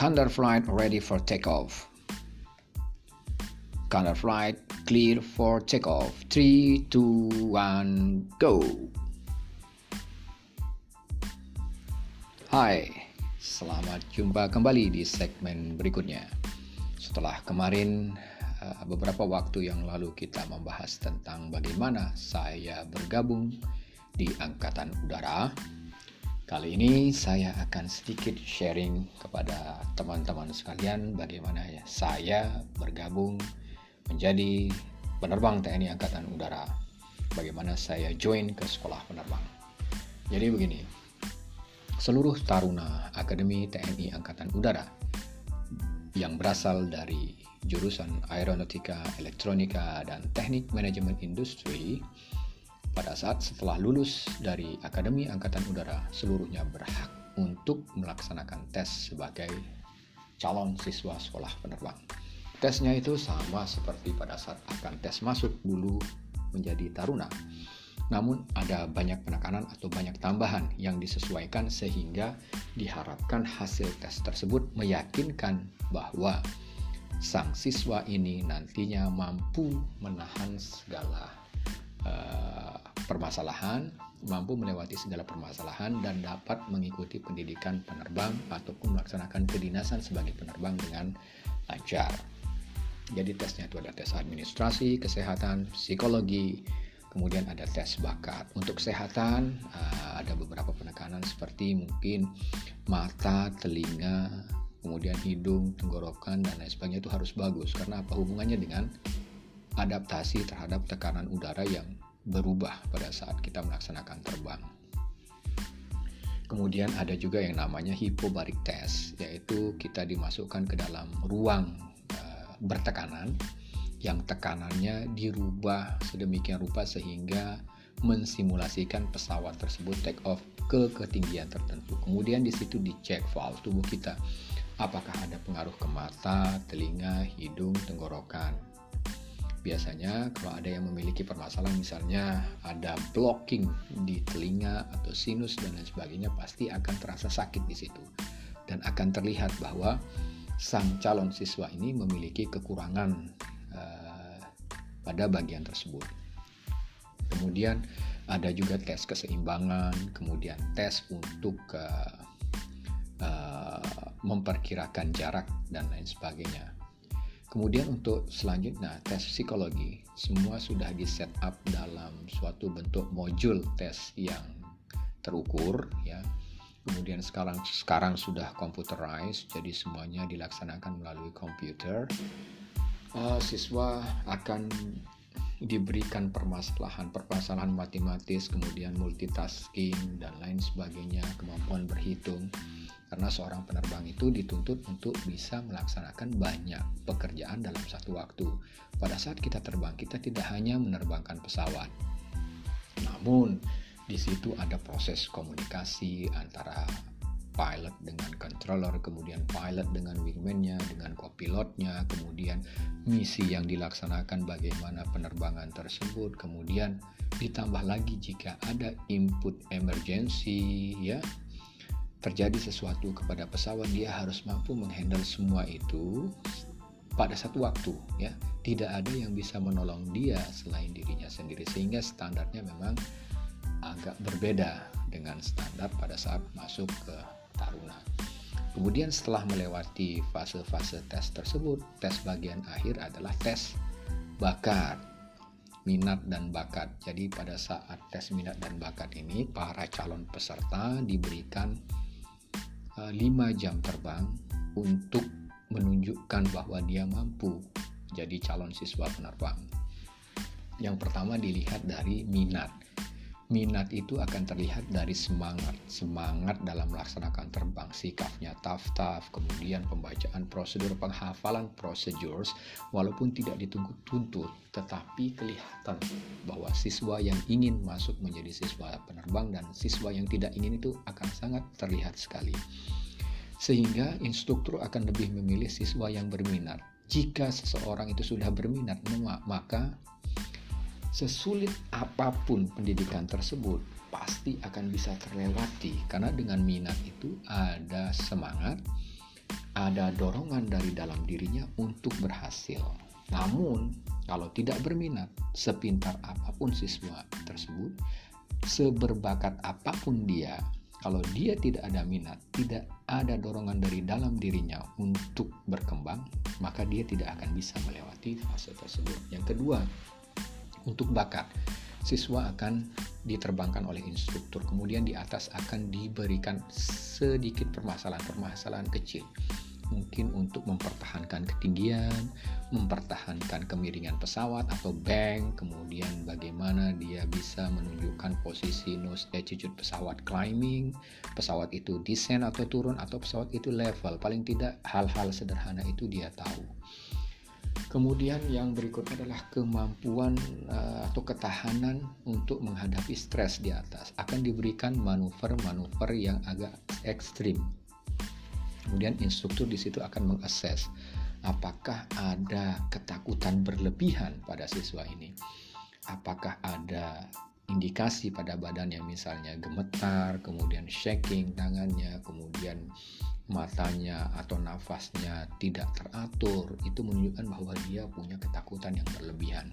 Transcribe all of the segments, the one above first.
Thunder flight ready for takeoff. Thunder flight clear for takeoff. 3, 2, 1, go. Hai, selamat jumpa kembali di segmen berikutnya. Setelah kemarin eh, beberapa waktu yang lalu kita membahas tentang bagaimana saya bergabung di Angkatan Udara Kali ini saya akan sedikit sharing kepada teman-teman sekalian bagaimana ya saya bergabung menjadi penerbang TNI Angkatan Udara. Bagaimana saya join ke sekolah penerbang. Jadi begini, seluruh taruna Akademi TNI Angkatan Udara yang berasal dari jurusan Aeronautika, Elektronika, dan Teknik Manajemen Industri pada saat setelah lulus dari Akademi Angkatan Udara, seluruhnya berhak untuk melaksanakan tes sebagai calon siswa sekolah penerbang. Tesnya itu sama seperti pada saat akan tes masuk dulu menjadi taruna. Namun ada banyak penekanan atau banyak tambahan yang disesuaikan sehingga diharapkan hasil tes tersebut meyakinkan bahwa sang siswa ini nantinya mampu menahan segala uh, permasalahan, mampu melewati segala permasalahan dan dapat mengikuti pendidikan penerbang ataupun melaksanakan kedinasan sebagai penerbang dengan lancar. Jadi tesnya itu ada tes administrasi, kesehatan, psikologi, kemudian ada tes bakat. Untuk kesehatan uh, ada beberapa penekanan seperti mungkin mata, telinga, kemudian hidung, tenggorokan dan lain sebagainya itu harus bagus karena apa hubungannya dengan adaptasi terhadap tekanan udara yang berubah pada saat kita melaksanakan terbang. Kemudian ada juga yang namanya hypobaric test, yaitu kita dimasukkan ke dalam ruang uh, bertekanan yang tekanannya dirubah sedemikian rupa sehingga mensimulasikan pesawat tersebut take off ke ketinggian tertentu. Kemudian di situ dicek valve tubuh kita apakah ada pengaruh ke mata, telinga, hidung, tenggorokan biasanya kalau ada yang memiliki permasalahan misalnya ada blocking di telinga atau sinus dan lain sebagainya pasti akan terasa sakit di situ dan akan terlihat bahwa sang calon siswa ini memiliki kekurangan uh, pada bagian tersebut. Kemudian ada juga tes keseimbangan, kemudian tes untuk uh, uh, memperkirakan jarak dan lain sebagainya. Kemudian untuk selanjutnya tes psikologi semua sudah di set up dalam suatu bentuk modul tes yang terukur ya. Kemudian sekarang sekarang sudah computerized jadi semuanya dilaksanakan melalui komputer. Uh, siswa akan diberikan permasalahan permasalahan matematis kemudian multitasking dan lain sebagainya kemampuan berhitung karena seorang penerbang itu dituntut untuk bisa melaksanakan banyak pekerjaan dalam satu waktu. Pada saat kita terbang, kita tidak hanya menerbangkan pesawat, namun di situ ada proses komunikasi antara pilot dengan controller, kemudian pilot dengan wingman-nya, dengan copilotnya, kemudian misi yang dilaksanakan bagaimana penerbangan tersebut, kemudian ditambah lagi jika ada input emergency ya terjadi sesuatu kepada pesawat dia harus mampu menghandle semua itu pada satu waktu ya. Tidak ada yang bisa menolong dia selain dirinya sendiri sehingga standarnya memang agak berbeda dengan standar pada saat masuk ke taruna. Kemudian setelah melewati fase-fase tes tersebut tes bagian akhir adalah tes bakat minat dan bakat. Jadi pada saat tes minat dan bakat ini para calon peserta diberikan 5 eh, jam terbang untuk menunjukkan bahwa dia mampu jadi calon siswa penerbang. Yang pertama dilihat dari minat minat itu akan terlihat dari semangat semangat dalam melaksanakan terbang sikapnya tough-tough kemudian pembacaan prosedur penghafalan procedures walaupun tidak ditunggu tuntut tetapi kelihatan bahwa siswa yang ingin masuk menjadi siswa penerbang dan siswa yang tidak ingin itu akan sangat terlihat sekali. Sehingga instruktur akan lebih memilih siswa yang berminat. Jika seseorang itu sudah berminat maka sesulit apa pun pendidikan tersebut pasti akan bisa terlewati karena dengan minat itu ada semangat, ada dorongan dari dalam dirinya untuk berhasil. Namun, kalau tidak berminat, sepintar apa pun siswa tersebut, seberbakat apa pun dia, kalau dia tidak ada minat, tidak ada dorongan dari dalam dirinya untuk berkembang, maka dia tidak akan bisa melewati fase tersebut. Yang kedua, untuk bakat, siswa akan diterbangkan oleh instruktur, kemudian di atas akan diberikan sedikit permasalahan-permasalahan kecil mungkin untuk mempertahankan ketinggian, mempertahankan kemiringan pesawat atau bank, kemudian bagaimana dia bisa menunjukkan posisi nose attitude pesawat climbing, pesawat itu descend atau turun atau pesawat itu level. Paling tidak hal-hal sederhana itu dia tahu. Kemudian yang berikutnya adalah kemampuan uh, atau ketahanan untuk menghadapi stres di atas. Akan diberikan manuver-manuver yang agak ekstrim Kemudian instruktur di situ akan mengakses apakah ada ketakutan berlebihan pada siswa ini. Apakah ada indikasi pada badannya misalnya gemetar, kemudian shaking tangannya, kemudian matanya atau nafasnya tidak teratur, itu menunjukkan bahwa dia punya ketakutan yang berlebihan.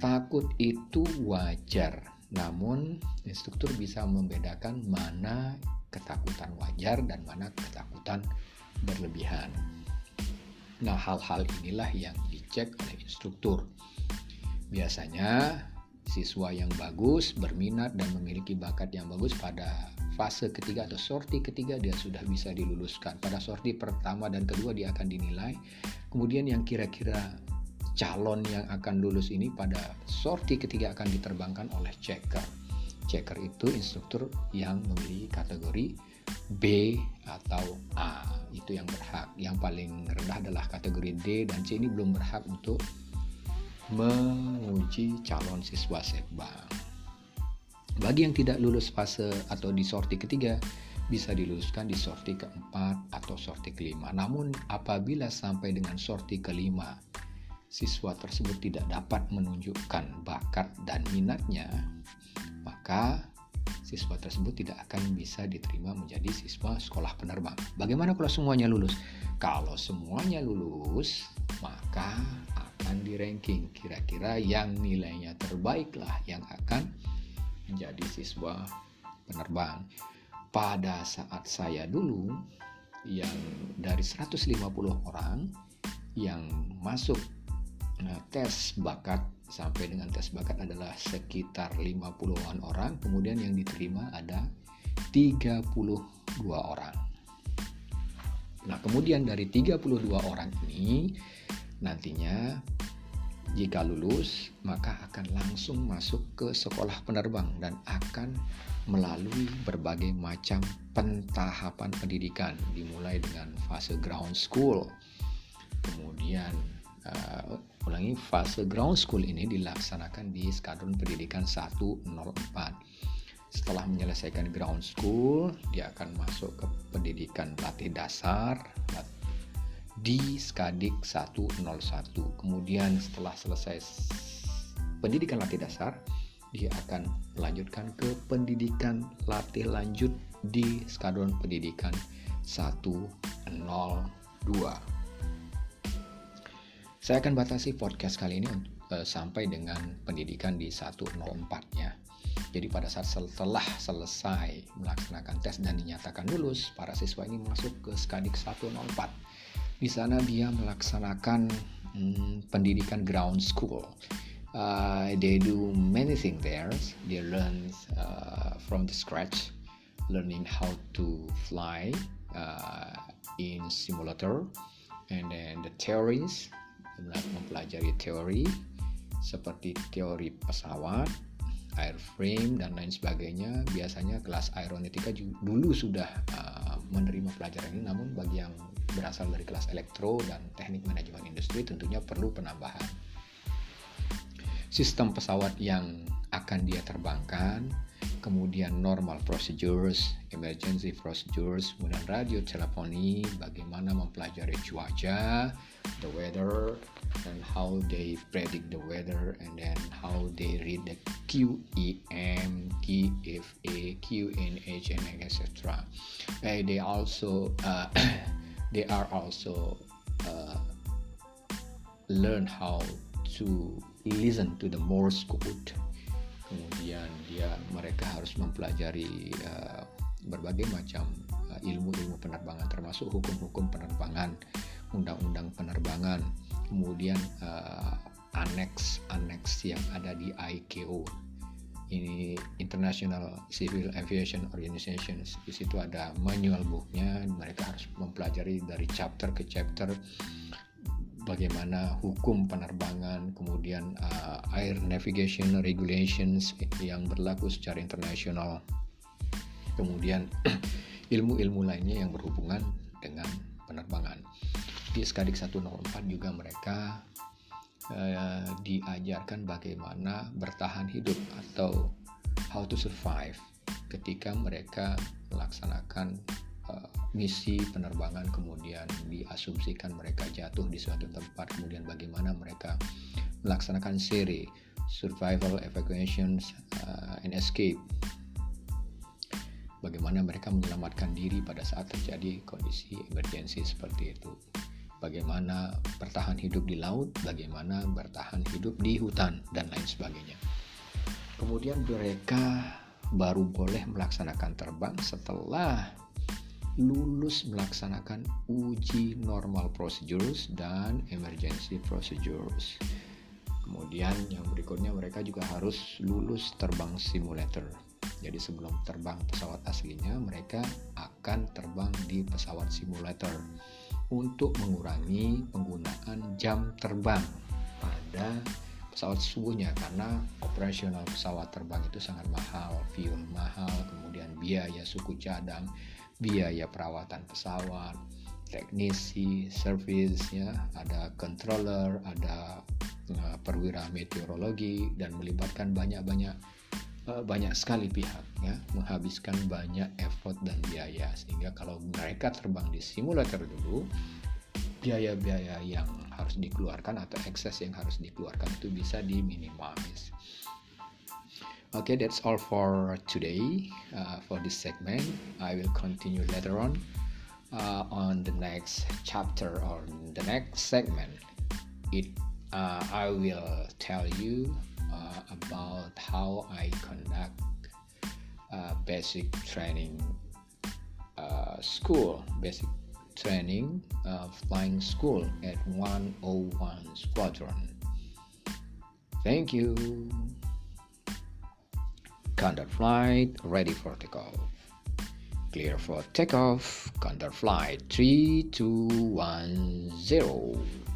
Takut itu wajar, namun instruktur bisa membedakan mana ketakutan wajar dan mana ketakutan berlebihan. Nah, hal-hal inilah yang dicek oleh instruktur. Biasanya siswa yang bagus, berminat dan memiliki bakat yang bagus pada fase ketiga atau sorti ketiga dia sudah bisa diluluskan. Pada sorti pertama dan kedua dia akan dinilai. Kemudian yang kira-kira calon yang akan lulus ini pada sorti ketiga akan diterbangkan oleh checker checker itu instruktur yang memiliki kategori B atau A itu yang berhak yang paling rendah adalah kategori D dan C ini belum berhak untuk menguji calon siswa setbang bagi yang tidak lulus fase atau di sorti ketiga bisa diluluskan di sorti keempat atau sorti kelima namun apabila sampai dengan sorti kelima siswa tersebut tidak dapat menunjukkan bakat dan minatnya maka siswa tersebut tidak akan bisa diterima menjadi siswa sekolah penerbang. Bagaimana kalau semuanya lulus? Kalau semuanya lulus, maka akan di ranking kira-kira yang nilainya terbaiklah yang akan menjadi siswa penerbang. Pada saat saya dulu yang dari 150 orang yang masuk nah, tes bakat sampai dengan tes bakat adalah sekitar 50-an orang, kemudian yang diterima ada 32 orang. Nah, kemudian dari 32 orang ini nantinya jika lulus maka akan langsung masuk ke sekolah penerbang dan akan melalui berbagai macam pentahapan pendidikan dimulai dengan fase ground school. Kemudian uh, ulangi fase ground school ini dilaksanakan di skadron pendidikan 104 setelah menyelesaikan ground school dia akan masuk ke pendidikan latih dasar di Skadik 101 kemudian setelah selesai pendidikan latih dasar dia akan melanjutkan ke pendidikan latih lanjut di skadron pendidikan 102 saya akan batasi podcast kali ini uh, sampai dengan pendidikan di 104-nya. Jadi pada saat setelah selesai melaksanakan tes dan dinyatakan lulus, para siswa ini masuk ke Skadik 104. Di sana dia melaksanakan hmm, pendidikan ground school. Uh, they do many things there. They learn uh, from the scratch, learning how to fly uh, in simulator, and then the theories mempelajari teori seperti teori pesawat, airframe dan lain sebagainya. Biasanya kelas aeronautika dulu sudah uh, menerima pelajaran ini, namun bagi yang berasal dari kelas elektro dan teknik manajemen industri tentunya perlu penambahan. Sistem pesawat yang akan dia terbangkan, kemudian normal procedures, emergency procedures, kemudian radio teleponi, bagaimana mempelajari cuaca, the weather, and how they predict the weather, and then how they read the QEM, TFA, QNH, and etc. They also uh, they are also uh, learn how to listen to the Morse code. Kemudian dia mereka harus mempelajari uh, berbagai macam uh, ilmu-ilmu penerbangan termasuk hukum-hukum penerbangan undang-undang penerbangan kemudian uh, annex yang ada di ICAO ini International Civil Aviation Organization. Di situ ada manual booknya. Mereka harus mempelajari dari chapter ke chapter bagaimana hukum penerbangan kemudian uh, air navigation regulations yang berlaku secara internasional. Kemudian ilmu-ilmu lainnya yang berhubungan dengan penerbangan. Di Skadik 104 juga mereka uh, diajarkan bagaimana bertahan hidup atau how to survive ketika mereka melaksanakan uh, misi penerbangan kemudian diasumsikan mereka jatuh di suatu tempat kemudian bagaimana mereka melaksanakan seri survival evacuations uh, and escape. Bagaimana mereka menyelamatkan diri pada saat terjadi kondisi emergensi seperti itu bagaimana bertahan hidup di laut, bagaimana bertahan hidup di hutan, dan lain sebagainya. Kemudian mereka baru boleh melaksanakan terbang setelah lulus melaksanakan uji normal procedures dan emergency procedures. Kemudian yang berikutnya mereka juga harus lulus terbang simulator. Jadi sebelum terbang pesawat aslinya mereka akan terbang di pesawat simulator untuk mengurangi penggunaan jam terbang pada pesawat sesungguhnya karena operasional pesawat terbang itu sangat mahal, fuel mahal, kemudian biaya suku cadang, biaya perawatan pesawat, teknisi, service ya, ada controller, ada uh, perwira meteorologi dan melibatkan banyak-banyak banyak sekali pihak ya menghabiskan banyak effort dan biaya sehingga kalau mereka terbang di simulator dulu biaya-biaya yang harus dikeluarkan atau ekses yang harus dikeluarkan itu bisa diminimais. Okay, that's all for today uh, for this segment. I will continue later on uh, on the next chapter or the next segment. It uh, I will tell you uh, about how I conduct uh, basic training uh, school, basic training flying school at 101 Squadron. Thank you. Condor flight ready for takeoff. Clear for takeoff. Condor flight 3210.